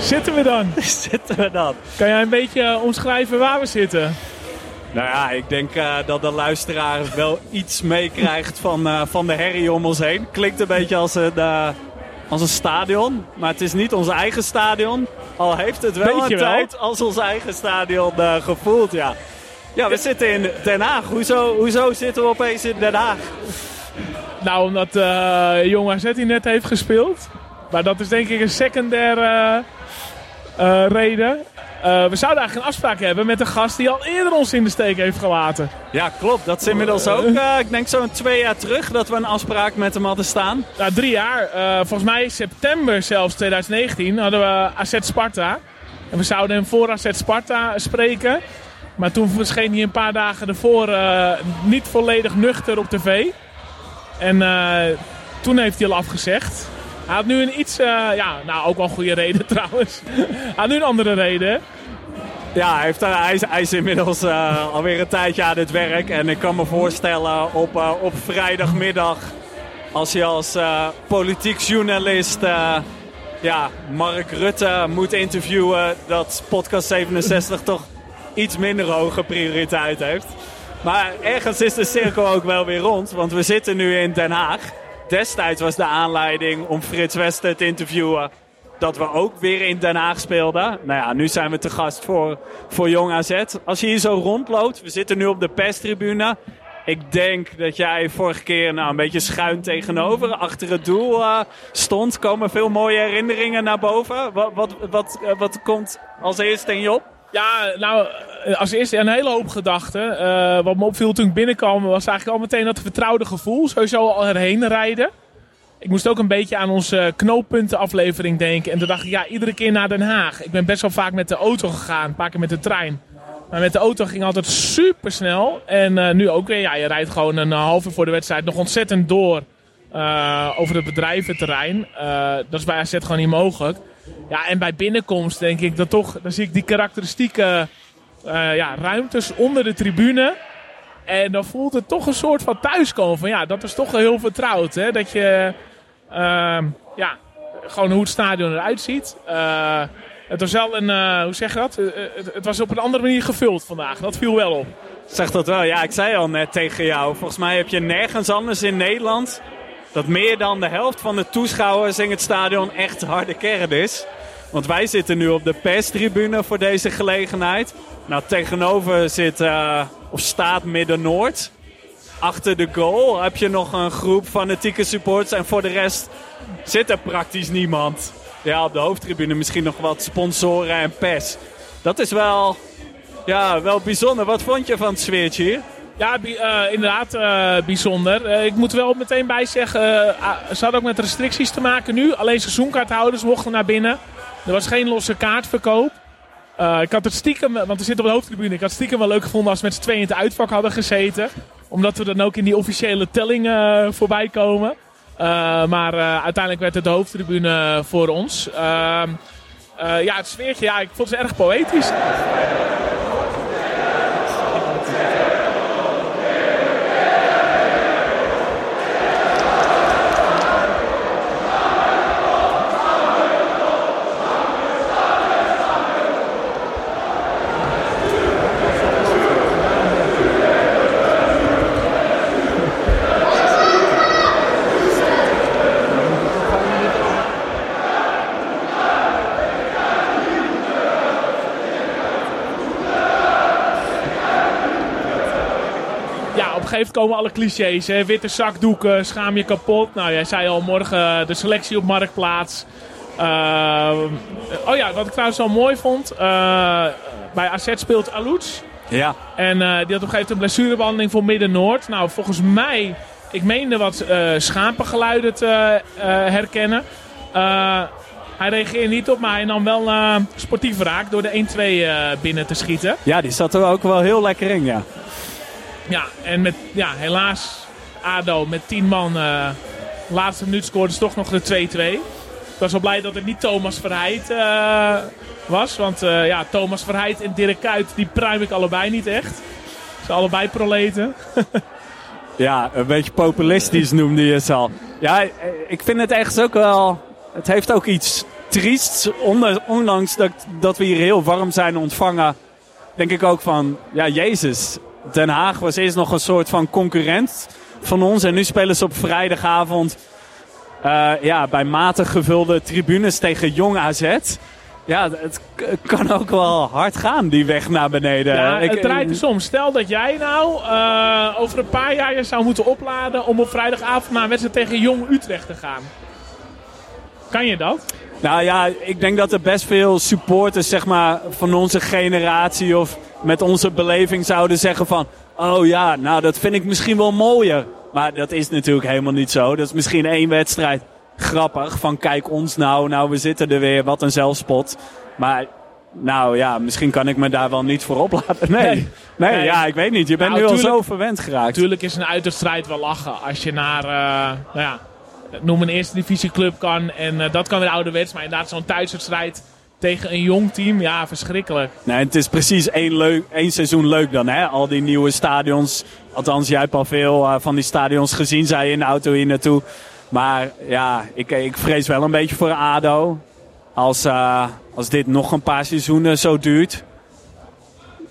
Zitten we dan? zitten we dan? Kan jij een beetje omschrijven waar we zitten? Nou ja, ik denk uh, dat de luisteraar wel iets meekrijgt van, uh, van de herrie om ons heen. Klinkt een beetje als een, uh, als een stadion, maar het is niet ons eigen stadion. Al heeft het wel Beetje een wel. tijd als ons eigen stadion gevoeld, ja. Ja, we zitten in Den Haag. Hoezo, hoezo zitten we opeens in Den Haag? Nou, omdat uh, Jong AZ hier net heeft gespeeld. Maar dat is denk ik een secundaire uh, reden. Uh, we zouden eigenlijk een afspraak hebben met een gast die al eerder ons in de steek heeft gelaten. Ja, klopt. Dat is inmiddels ook, uh, ik denk zo'n twee jaar terug dat we een afspraak met hem hadden staan. Nou, drie jaar. Uh, volgens mij september zelfs 2019 hadden we AZ Sparta. En we zouden hem voor AZ Sparta spreken. Maar toen verscheen hij een paar dagen ervoor niet volledig nuchter op tv. En toen heeft hij al afgezegd. Hij had nu een iets, uh, ja, nou ook wel een goede reden trouwens. hij had nu een andere reden. Ja, hij, heeft, uh, hij, is, hij is inmiddels uh, alweer een tijdje aan het werk. En ik kan me voorstellen op, op vrijdagmiddag, als je als politiek journalist ja, Mark Rutte moet interviewen, dat podcast 67 toch iets minder hoge prioriteit heeft. Maar ergens is de cirkel ook wel weer rond, want we zitten nu in Den Haag. Destijds was de aanleiding om Frits Wester te interviewen dat we ook weer in Den Haag speelden. Nou ja, nu zijn we te gast voor, voor Jong AZ. Als je hier zo rondloopt, we zitten nu op de perstribune. Ik denk dat jij vorige keer nou, een beetje schuin tegenover, achter het doel uh, stond. Komen veel mooie herinneringen naar boven. Wat, wat, wat, uh, wat komt als eerste in je op? Ja, nou, als eerste een hele hoop gedachten. Uh, wat me opviel toen ik binnenkwam was eigenlijk al meteen dat vertrouwde gevoel. Sowieso al erheen rijden. Ik moest ook een beetje aan onze knooppuntenaflevering denken. En toen dacht ik, ja, iedere keer naar Den Haag. Ik ben best wel vaak met de auto gegaan, een paar keer met de trein. Maar met de auto ging altijd super snel. En uh, nu ook weer, ja, je rijdt gewoon een uur voor de wedstrijd nog ontzettend door over het bedrijventerrein. Dat is bij AZ gewoon niet mogelijk. Ja, en bij binnenkomst denk ik dat toch, dan zie ik die karakteristieke uh, ja, ruimtes onder de tribune. En dan voelt het toch een soort van thuiskomen. Van ja, dat is toch heel vertrouwd. Hè? Dat je, uh, ja, gewoon hoe het stadion eruit ziet. Uh, het was wel een, uh, hoe zeg je dat? Het, het, was op een andere manier gevuld vandaag. Dat viel wel op. Zeg dat wel. Ja, ik zei al net tegen jou. Volgens mij heb je nergens anders in Nederland dat meer dan de helft van de toeschouwers in het stadion echt harde kern is. Want wij zitten nu op de perstribune voor deze gelegenheid. Nou, tegenover zit, uh, of staat Midden-Noord. Achter de goal heb je nog een groep fanatieke supporters. En voor de rest zit er praktisch niemand. Ja, op de hoofdtribune misschien nog wat sponsoren en pers. Dat is wel, ja, wel bijzonder. Wat vond je van het sfeertje hier? Ja, uh, inderdaad uh, bijzonder. Ik moet wel meteen bij zeggen, ze hadden ook met restricties te maken nu. Alleen seizoenkaarthouders mochten naar binnen. Er was geen losse kaartverkoop. ik had het stiekem, want we zitten op de hoofdtribune, ik had het stiekem wel leuk gevonden als we met z'n tweeën in het uitvak hadden gezeten. Omdat we dan ook in die officiële telling voorbij komen. maar uiteindelijk werd het de hoofdtribune voor ons. Ehm, ja, het sfeertje, ja, ik vond het erg poëtisch. Geeft komen alle clichés. Hè? Witte zakdoeken, schaam je kapot. Nou, jij zei al morgen de selectie op Marktplaats. Uh, oh ja, wat ik trouwens wel mooi vond. Uh, bij AZ speelt Alouds. Ja. En uh, die had op een gegeven moment een blessurebehandeling voor Midden-Noord. Nou, volgens mij, ik meende wat schapengeluiden te herkennen. hij reageerde niet op, maar hij nam wel sportief raak door de 1-2 binnen te schieten. Ja, die zat er ook wel heel lekker in, ja. Ja, en met, ja, helaas ADO met 10 man. Uh, laatste minuut scoorde ze toch nog de 2-2. Ik was wel blij dat het niet Thomas Verheid uh, was. Want uh, ja, Thomas Verheid en Dirk Kuyt, die pruim ik allebei niet echt. Ze allebei proleten. ja, een beetje populistisch noemde je ze al. Ja, ik vind het echt ook wel... Het heeft ook iets triest. Ondanks dat, dat we hier heel warm zijn ontvangen, denk ik ook van, ja, Jezus. Den Haag was eerst nog een soort van concurrent van ons. En nu spelen ze op vrijdagavond uh, ja, bij matig gevulde tribunes tegen Jong AZ. Ja, het kan ook wel hard gaan, die weg naar beneden. Ja, het draait dus om. Stel dat jij nou uh, over een paar jaar je zou moeten opladen om op vrijdagavond naar een wedstrijd tegen Jong Utrecht te gaan. Kan je dat? Nou ja, ik denk dat er best veel supporters zeg maar, van onze generatie of met onze beleving zouden zeggen van... Oh ja, nou dat vind ik misschien wel mooier. Maar dat is natuurlijk helemaal niet zo. Dat is misschien één wedstrijd grappig. Van kijk ons nou, nou we zitten er weer, wat een zelfspot. Maar nou ja, misschien kan ik me daar wel niet voor oplaten. Nee, nee, ja, ik weet niet. Je bent nou, nu al zo verwend geraakt. Natuurlijk is een uiterstrijd wel lachen. Als je naar, uh, nou ja, noem een eerste divisieclub kan. En uh, dat kan weer ouderwets. Maar inderdaad zo'n thuiswedstrijd tegen een jong team, ja, verschrikkelijk. Nee, het is precies één, leuk, één seizoen leuk dan, hè? Al die nieuwe stadions. Althans, jij hebt al veel uh, van die stadions gezien, zei je in de auto hier naartoe. Maar ja, ik, ik vrees wel een beetje voor ADO. Als, uh, als dit nog een paar seizoenen zo duurt.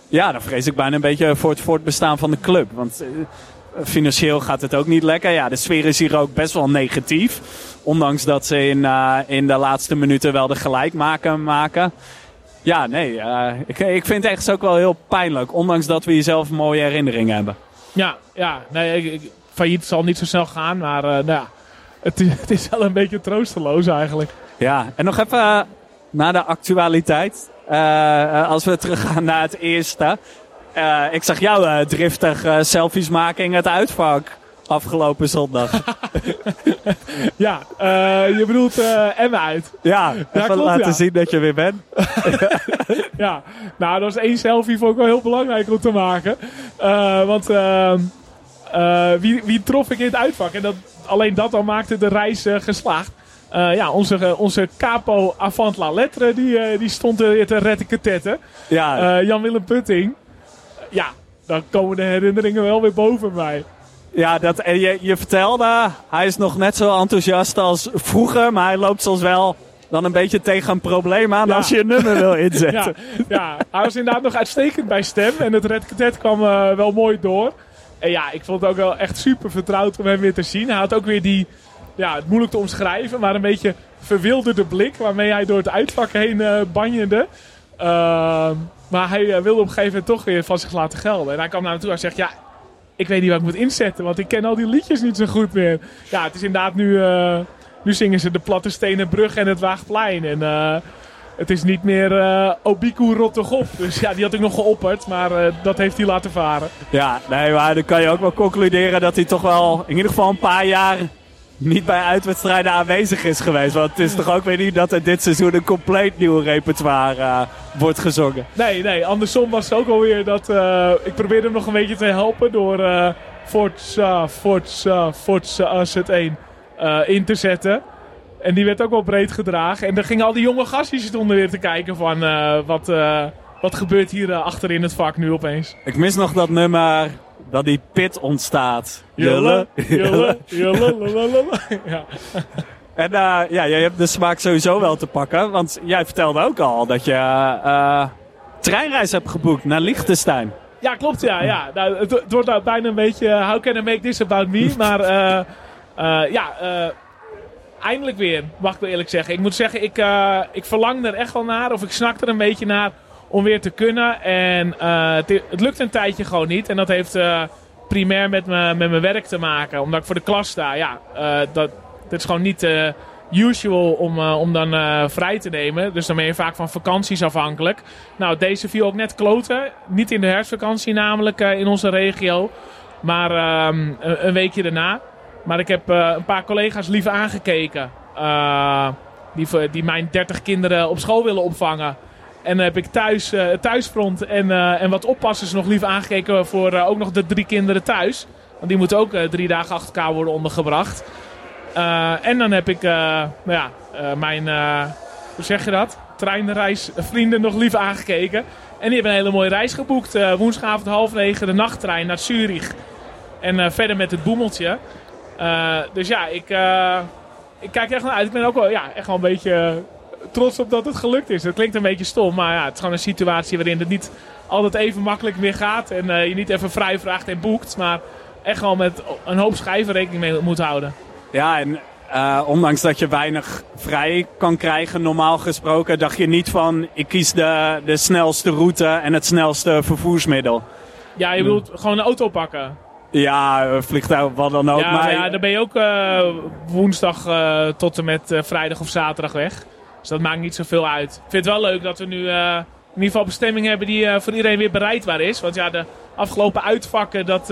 Ja, dan vrees ik bijna een beetje voor het voortbestaan van de club. Want uh, financieel gaat het ook niet lekker. Ja, de sfeer is hier ook best wel negatief. Ondanks dat ze in, uh, in de laatste minuten wel de gelijk maken. maken. Ja, nee, uh, ik, ik vind het echt ook wel heel pijnlijk. Ondanks dat we hier zelf mooie herinneringen hebben. Ja, ja nee, ik, failliet zal niet zo snel gaan. Maar uh, nou ja, het, het, is wel een beetje troosteloos eigenlijk. Ja, en nog even naar de actualiteit. als we teruggaan naar het eerste. ik zag jou driftig selfies maken in het uitvak afgelopen zondag. ja, uh, je bedoelt uh, Emma uit. Ja, even klopt, laten zien dat je weer bent. ja, nou dat was één selfie vond ik wel heel belangrijk om te maken. Uh, want ehm, wie, wie trof ik in het uitvak? En dat, alleen dat al maakte de reis geslaagd. ja, onze, onze capo avant la lettre, die, die stond er te retteketetten. Ja. Jan-Willem Putting. Ja, dan komen de herinneringen wel weer boven mij. Ja, dat, en je, je vertelde, hij is nog net zo enthousiast als vroeger, maar hij loopt soms wel dan een beetje tegen een probleem aan als je een nummer wil inzetten. ja, ja, hij was inderdaad nog uitstekend bij stem en het red kwam uh, wel mooi door. En ja, ik vond het ook wel echt super vertrouwd om hem weer te zien. Hij had ook weer die, ja, het moeilijk te omschrijven, maar een beetje verwilderde blik waarmee hij door het uitvak heen uh, banjende. Uh, maar hij wilde op een gegeven moment toch weer van zich laten gelden. En hij kwam naar me toe en zegt, ja, ik weet niet wat ik moet inzetten, want ik ken al die liedjes niet zo goed meer. Ja, het is inderdaad nu, uh, nu zingen ze de Platte Stenen Brug en het Waagplein. En uh, het is niet meer uh, Obiku Rottegop. Dus ja, die had ik nog geopperd, maar dat heeft hij laten varen. Ja, nee, maar dan kan je ook wel concluderen dat hij toch wel in ieder geval een paar jaar niet bij uitwedstrijden aanwezig is geweest. Want het is toch ook weer niet dat er dit seizoen een compleet nieuw repertoire uh, wordt gezongen. Nee, nee. Andersom was het ook alweer dat... Uh, ik probeerde hem nog een beetje te helpen door uh, Forza, Forza, Forza Asset 1 in te zetten. En die werd ook wel breed gedragen. En dan gingen al die jonge gastjes stonden weer te kijken van... wat, wat gebeurt hier achter in het vak nu opeens. Ik mis nog dat nummer dat die pit ontstaat. Julle, julle, julle, ja. En uh, ja, jij hebt de smaak sowieso wel te pakken. Want jij vertelde ook al dat je uh, treinreis hebt geboekt naar Liechtenstein. Ja, klopt. Ja, ja. Nou, het, het, wordt nou bijna een beetje how can I make this about me? Maar ja, eindelijk weer, mag ik wel eerlijk zeggen. Ik moet zeggen, ik, ik verlang er echt wel naar. Of ik snak er een beetje naar om weer te kunnen. En uh, het, lukt een tijdje gewoon niet. En dat heeft uh, primair met, me, met mijn werk te maken. Omdat ik voor de klas sta. Ja, uh, dat, dat is gewoon niet usual om, om dan vrij te nemen. Dus dan ben je vaak van vakanties afhankelijk. Nou, deze viel ook net kloten. Niet in de herfstvakantie namelijk in onze regio. Maar ehm, een, weekje daarna. Maar ik heb een paar collega's liever aangekeken. die, die mijn 30 kinderen op school willen opvangen. En dan heb ik thuis, uh, thuisfront en, uh, en wat oppassers nog lief aangekeken voor uh, ook nog de drie kinderen thuis. Want die moeten ook drie dagen achter elkaar worden ondergebracht. en dan heb ik nou ja, mijn, hoe zeg je dat? Treinreisvrienden nog lief aangekeken. En die hebben een hele mooie reis geboekt. woensdagavond half negen de nachttrein naar Zurich. En verder met het boemeltje. dus ja, ik, ik kijk echt naar uit. Ik ben ook wel ja, echt wel een beetje trots op dat het gelukt is. Dat klinkt een beetje stom, maar ja, het is gewoon een situatie waarin het niet altijd even makkelijk meer gaat. En uh, je niet even vrij vraagt en boekt, maar echt gewoon met een hoop schijven rekening mee moet houden. Ja, en uh, ondanks dat je weinig vrij kan krijgen, normaal gesproken, dacht je niet van ik kies de, de snelste route en het snelste vervoersmiddel. Ja, je bedoelt gewoon een auto pakken. Ja, vliegtuig, wat dan ook. Ja, maar ja, dan ben je ook uh, woensdag uh, tot en met vrijdag of zaterdag weg. Dus dat maakt niet zoveel uit. Ik vind het wel leuk dat we nu in ieder geval bestemming hebben die voor iedereen weer bereidbaar is. Want ja, de afgelopen uitvakken, dat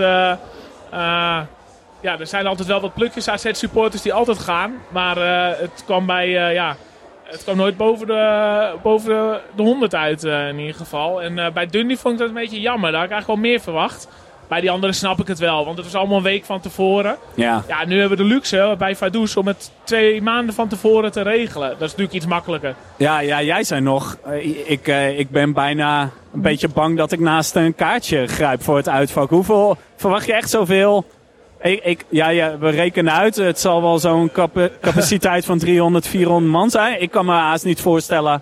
ja, er zijn altijd wel wat plukjes AZ-supporters die altijd gaan. Maar het kwam bij, ja, het kwam nooit boven de, boven de, de 100 uit in ieder geval. En bij Dundee vond ik dat een beetje jammer. Daar had ik eigenlijk wel meer verwacht. Bij die anderen snap ik het wel, want het was allemaal een week van tevoren. Ja. Ja, nu hebben we de luxe bij Vaduz om het twee maanden van tevoren te regelen. Dat is natuurlijk iets makkelijker. Ja, ja jij zei nog, ik, ik ben bijna een beetje bang dat ik naast een kaartje grijp voor het uitvak. Hoeveel, verwacht je echt zoveel ik, ik, ja, ja, we rekenen uit. Het zal wel zo'n capaciteit van 300, 400 man zijn. Ik kan me haast niet voorstellen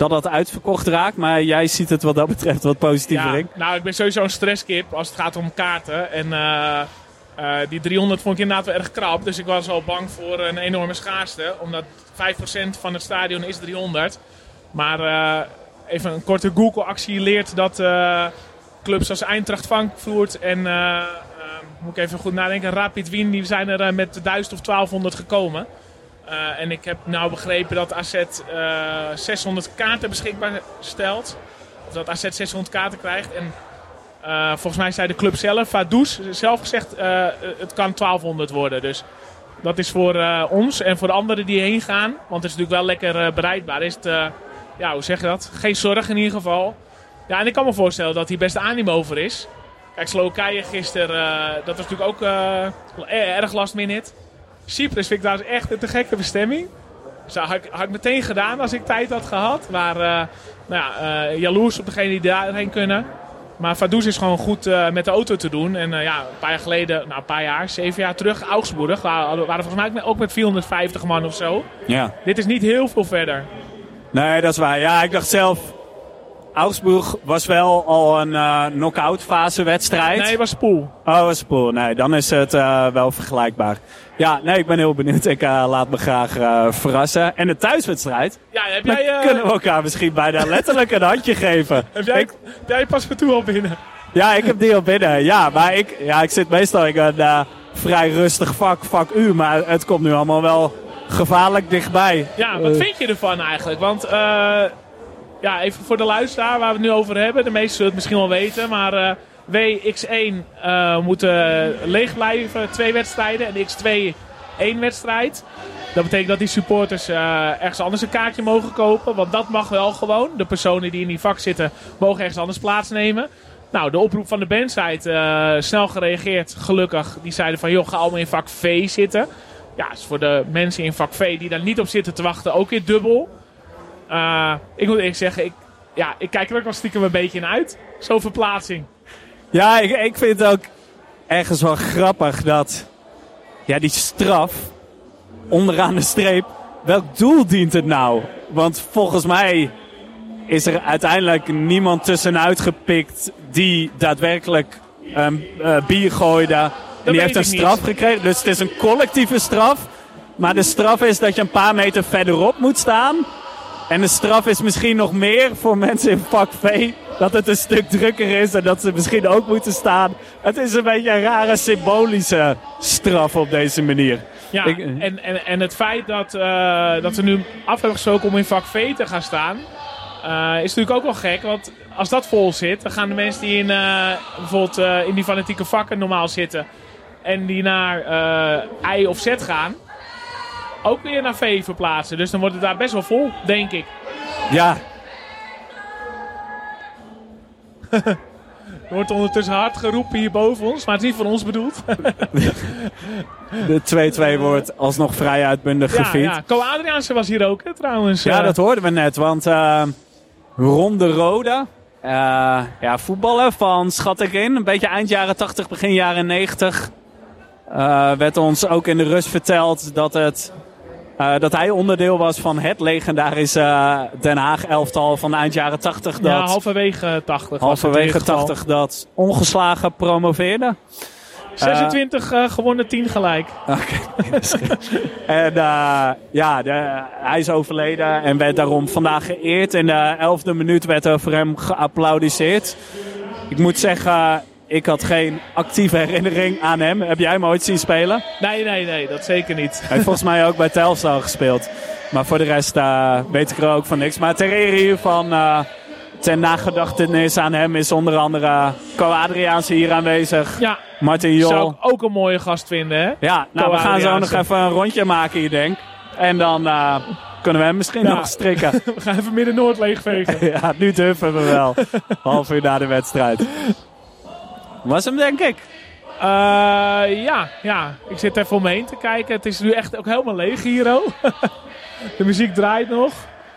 dat dat uitverkocht raakt. Maar jij ziet het wat dat betreft wat positiever ja, Nou, ik ben sowieso een stresskip als het gaat om kaarten. En uh, uh, die 300 vond ik inderdaad wel erg krap. Dus ik was al bang voor een enorme schaarste. Omdat 5% van het stadion is 300. Maar uh, even een korte Google-actie leert dat clubs als Eintracht Frankfurt en moet ik even goed nadenken. Rapid Wien die zijn er eh, met 1000 of 1200 gekomen. Uh, en ik heb nou begrepen dat AZ uh, 600 kaarten beschikbaar stelt. Dat AZ 600 kaarten krijgt. En uh, volgens mij zei de club zelf, Vaduz, zelf gezegd, het kan 1200 worden. Dus dat is voor ons en voor de anderen die heen gaan. Want het is natuurlijk wel lekker bereidbaar. Is het, ja, hoe zeg je dat? Geen zorg in ieder geval. Ja, en ik kan me voorstellen dat hier best animo over is. Kijk, Slowakije gisteren, dat was natuurlijk ook erg last minute. Cyprus vind ik daar echt een te gekke bestemming. Dat had ik, had ik meteen gedaan als ik tijd had gehad. Maar uh, nou ja, jaloers op degene die daarheen kunnen. Maar Vaduz is gewoon goed met de auto te doen. En ja, een paar jaar geleden, nou een paar jaar, zeven jaar terug, Augsburg. Waren, waren volgens mij ook met 450 man of zo. Ja. Dit is niet heel veel verder. Nee, dat is waar. Ja, ik dacht zelf, Augsburg was wel al een uh, knock-out fase wedstrijd. Nee, het was pool. Oh, was pool. Nee, dan is het uh, wel vergelijkbaar. Ja, nee, ik ben heel benieuwd. Ik uh, laat me graag verrassen. En de thuiswedstrijd. Ja, heb jij... Dan kunnen we elkaar misschien bijna letterlijk een handje geven. heb jij, ik, heb jij pas voor toe al binnen? Ja, ik heb die al binnen. Ja, maar ik, ja, ik zit meestal in een vrij rustig vak, vak U. Maar het komt nu allemaal wel gevaarlijk dichtbij. Ja, wat vind je ervan eigenlijk? Want ja, even voor de luisteraar waar we het nu over hebben. De meesten zullen het misschien wel weten. Maar uh, WX1 uh, moet leeg blijven, twee wedstrijden. En X2 één wedstrijd. Dat betekent dat die supporters uh, ergens anders een kaartje mogen kopen. Want dat mag wel gewoon. De personen die in die vak zitten mogen ergens anders plaatsnemen. Nou, de oproep van de bandsite, snel gereageerd, gelukkig. Die zeiden van, joh, ga allemaal in vak V zitten. Ja, is voor de mensen in vak V die daar niet op zitten te wachten ook weer dubbel. Uh, ik moet eerlijk zeggen, ik, ja, ik kijk er ook wel stiekem een beetje in uit. Zo'n verplaatsing. Ja, ik, ik vind het ook ergens wel grappig dat ja, die straf onderaan de streep. Welk doel dient het nou? Want volgens mij is er uiteindelijk niemand tussenuit gepikt die daadwerkelijk um, uh, bier gooide. en die heeft een straf gekregen. Dus het is een collectieve straf. Maar de straf is dat je een paar meter verderop moet staan. En de straf is misschien nog meer voor mensen in vak V. Dat het een stuk drukker is en dat ze misschien ook moeten staan. Het is een beetje een rare symbolische straf op deze manier. Ja, en, en, en het feit dat, uh, dat we nu af hebben gesproken om in vak V te gaan staan... Uh, is natuurlijk ook wel gek, want als dat vol zit... dan gaan de mensen die in, uh, bijvoorbeeld in die fanatieke vakken normaal zitten... en die naar I of Z gaan ook weer naar V verplaatsen. Dus dan wordt het daar best wel vol, denk ik. Ja. er wordt ondertussen hard geroepen hier boven ons, maar het is niet voor ons bedoeld. De 2-2 wordt alsnog vrij uitbundig ja, gevierd. Ja, Co Adriaanse was hier ook, hè, trouwens. Ja, dat hoorden we net, want uh, Ronde Rode... Uh, ja, voetballen van, schat ik in, een beetje eind jaren 80, begin jaren 90. Uh, werd ons ook in de rust verteld dat het eh, dat hij onderdeel was van het legendarische uh, Den Haag elftal van eind jaren 80. Dat, ja, halverwege 80. Halverwege 80 dat ongeslagen promoveerde. 26 uh, gewonnen, 10 gelijk. Oké, En uh, ja, de, hij is overleden en werd daarom vandaag geëerd. In de elfde minuut werd er voor hem geapplaudiseerd. Ik moet zeggen, ik had geen actieve herinnering aan hem. Heb jij hem ooit zien spelen? Nee, nee, nee, dat zeker niet. Hij heeft volgens mij ook bij Telstar gespeeld. Maar voor de rest uh, weet ik er ook van niks. Maar ter ere hiervan, uh, ten nagedachtenis aan hem, is onder andere Co Adriaanse hier aanwezig. Ja, Martin Jol. zou ik ook een mooie gast vinden, hè? Ja, nou, we gaan zo nog even een rondje maken hier, denk En dan uh, kunnen we hem misschien ja. nog strikken. we gaan even Midden-Noord leegvegen. ja, nu durven we wel. Half uur na de wedstrijd. Was hem, denk ik. Uh, ja, ja, ik zit even heen te kijken. Het is nu echt ook helemaal leeg hier. de muziek draait nog.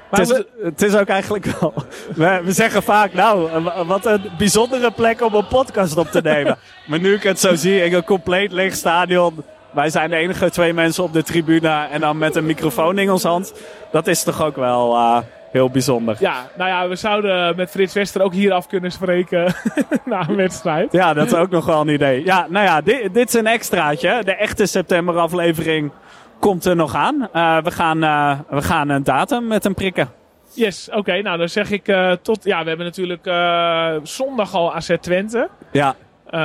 Maar het, is, we... het is ook eigenlijk wel. We, we, zeggen vaak, nou, wat een bijzondere plek om een podcast op te nemen. maar nu ik het zo zie, in een compleet leeg stadion. Wij zijn de enige twee mensen op de tribune en dan met een microfoon in ons hand. Dat is toch ook wel uh, heel bijzonder. Ja, nou ja, we zouden met Frits Wester ook hier af kunnen spreken na een wedstrijd. Ja, dat is ook nog wel een idee. Ja, nou ja, dit, dit is een extraatje. De echte september aflevering komt er nog aan. Uh, we, gaan, uh, we gaan een datum met hem prikken. Yes, oké. Okay, nou, dan zeg ik uh, tot... Ja, we hebben natuurlijk zondag al AZ Twente. Ja.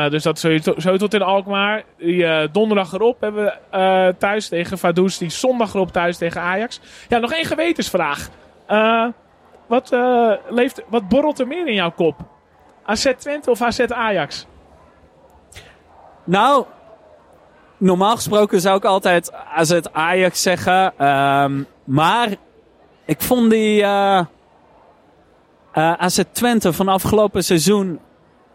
dus dat zo tot in Alkmaar. Die, donderdag erop hebben we thuis tegen Vaduz. Die zondag erop thuis tegen Ajax. Ja, nog één gewetensvraag. Wat, leeft, wat borrelt er meer in jouw kop? AZ Twente of AZ Ajax? Nou, normaal gesproken zou ik altijd AZ Ajax zeggen. Um, maar ik vond die uh, uh, AZ Twente van afgelopen seizoen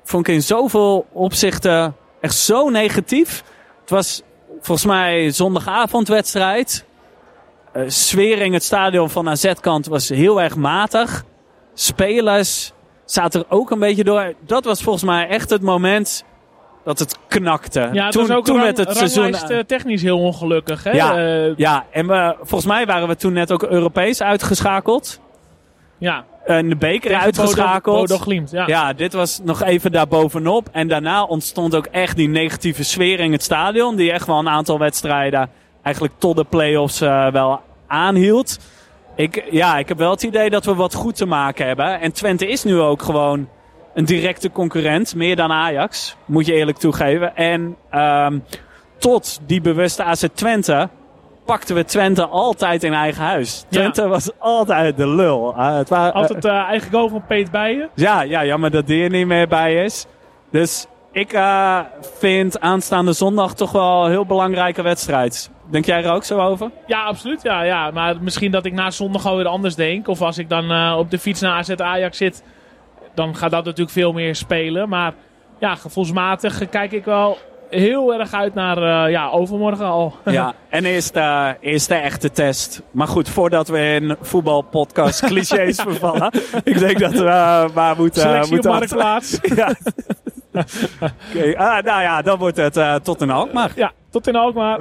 vond ik in zoveel opzichten echt zo negatief. Het was volgens mij zondagavondwedstrijd. Uh, sfeer in het stadion van AZ-kant was heel erg matig. Spelers zaten er ook een beetje door. Dat was volgens mij echt het moment dat het knakte. Ja, toen, was ook toen met het seizoen. Uh, technisch heel ongelukkig. Hè? Ja, uh, ja. en we, volgens mij waren we toen net ook Europees uitgeschakeld. Ja. En de beker Tegen uitgeschakeld. Bodo, Bodo Glimt, ja. ja, dit was nog even daarbovenop. En daarna ontstond ook echt die negatieve sfeer in het stadion. Die echt wel een aantal wedstrijden eigenlijk tot de play-offs uh, wel aanhield. Ik, ja, ik heb wel het idee dat we wat goed te maken hebben. En Twente is nu ook gewoon een directe concurrent, meer dan Ajax, moet je eerlijk toegeven. En um, tot die bewuste AZ Twente pakten we Twente altijd in eigen huis. Twente ja. was altijd de lul. Uh, het waren, altijd uh, eigen goal van Peet Bijen. Ja, ja, jammer dat die er niet meer bij is. Dus ik vind aanstaande zondag toch wel een heel belangrijke wedstrijd. Denk jij er ook zo over? Ja, absoluut. Ja, ja. Maar misschien dat ik na zondag alweer anders denk. Of als ik dan op de fiets naar AZ Ajax zit dan gaat dat natuurlijk veel meer spelen. Maar ja, gevoelsmatig kijk ik wel heel erg uit naar uh, ja, overmorgen al. Ja, en eerst, uh, eerst de echte test. Maar goed, voordat we in voetbalpodcast clichés ja. vervallen. Ik denk dat we uh, maar moeten... Selectie moeten marktplaats. ja. okay. ah, nou ja, dan wordt het tot in Alkmaar. Ja, tot in Alkmaar.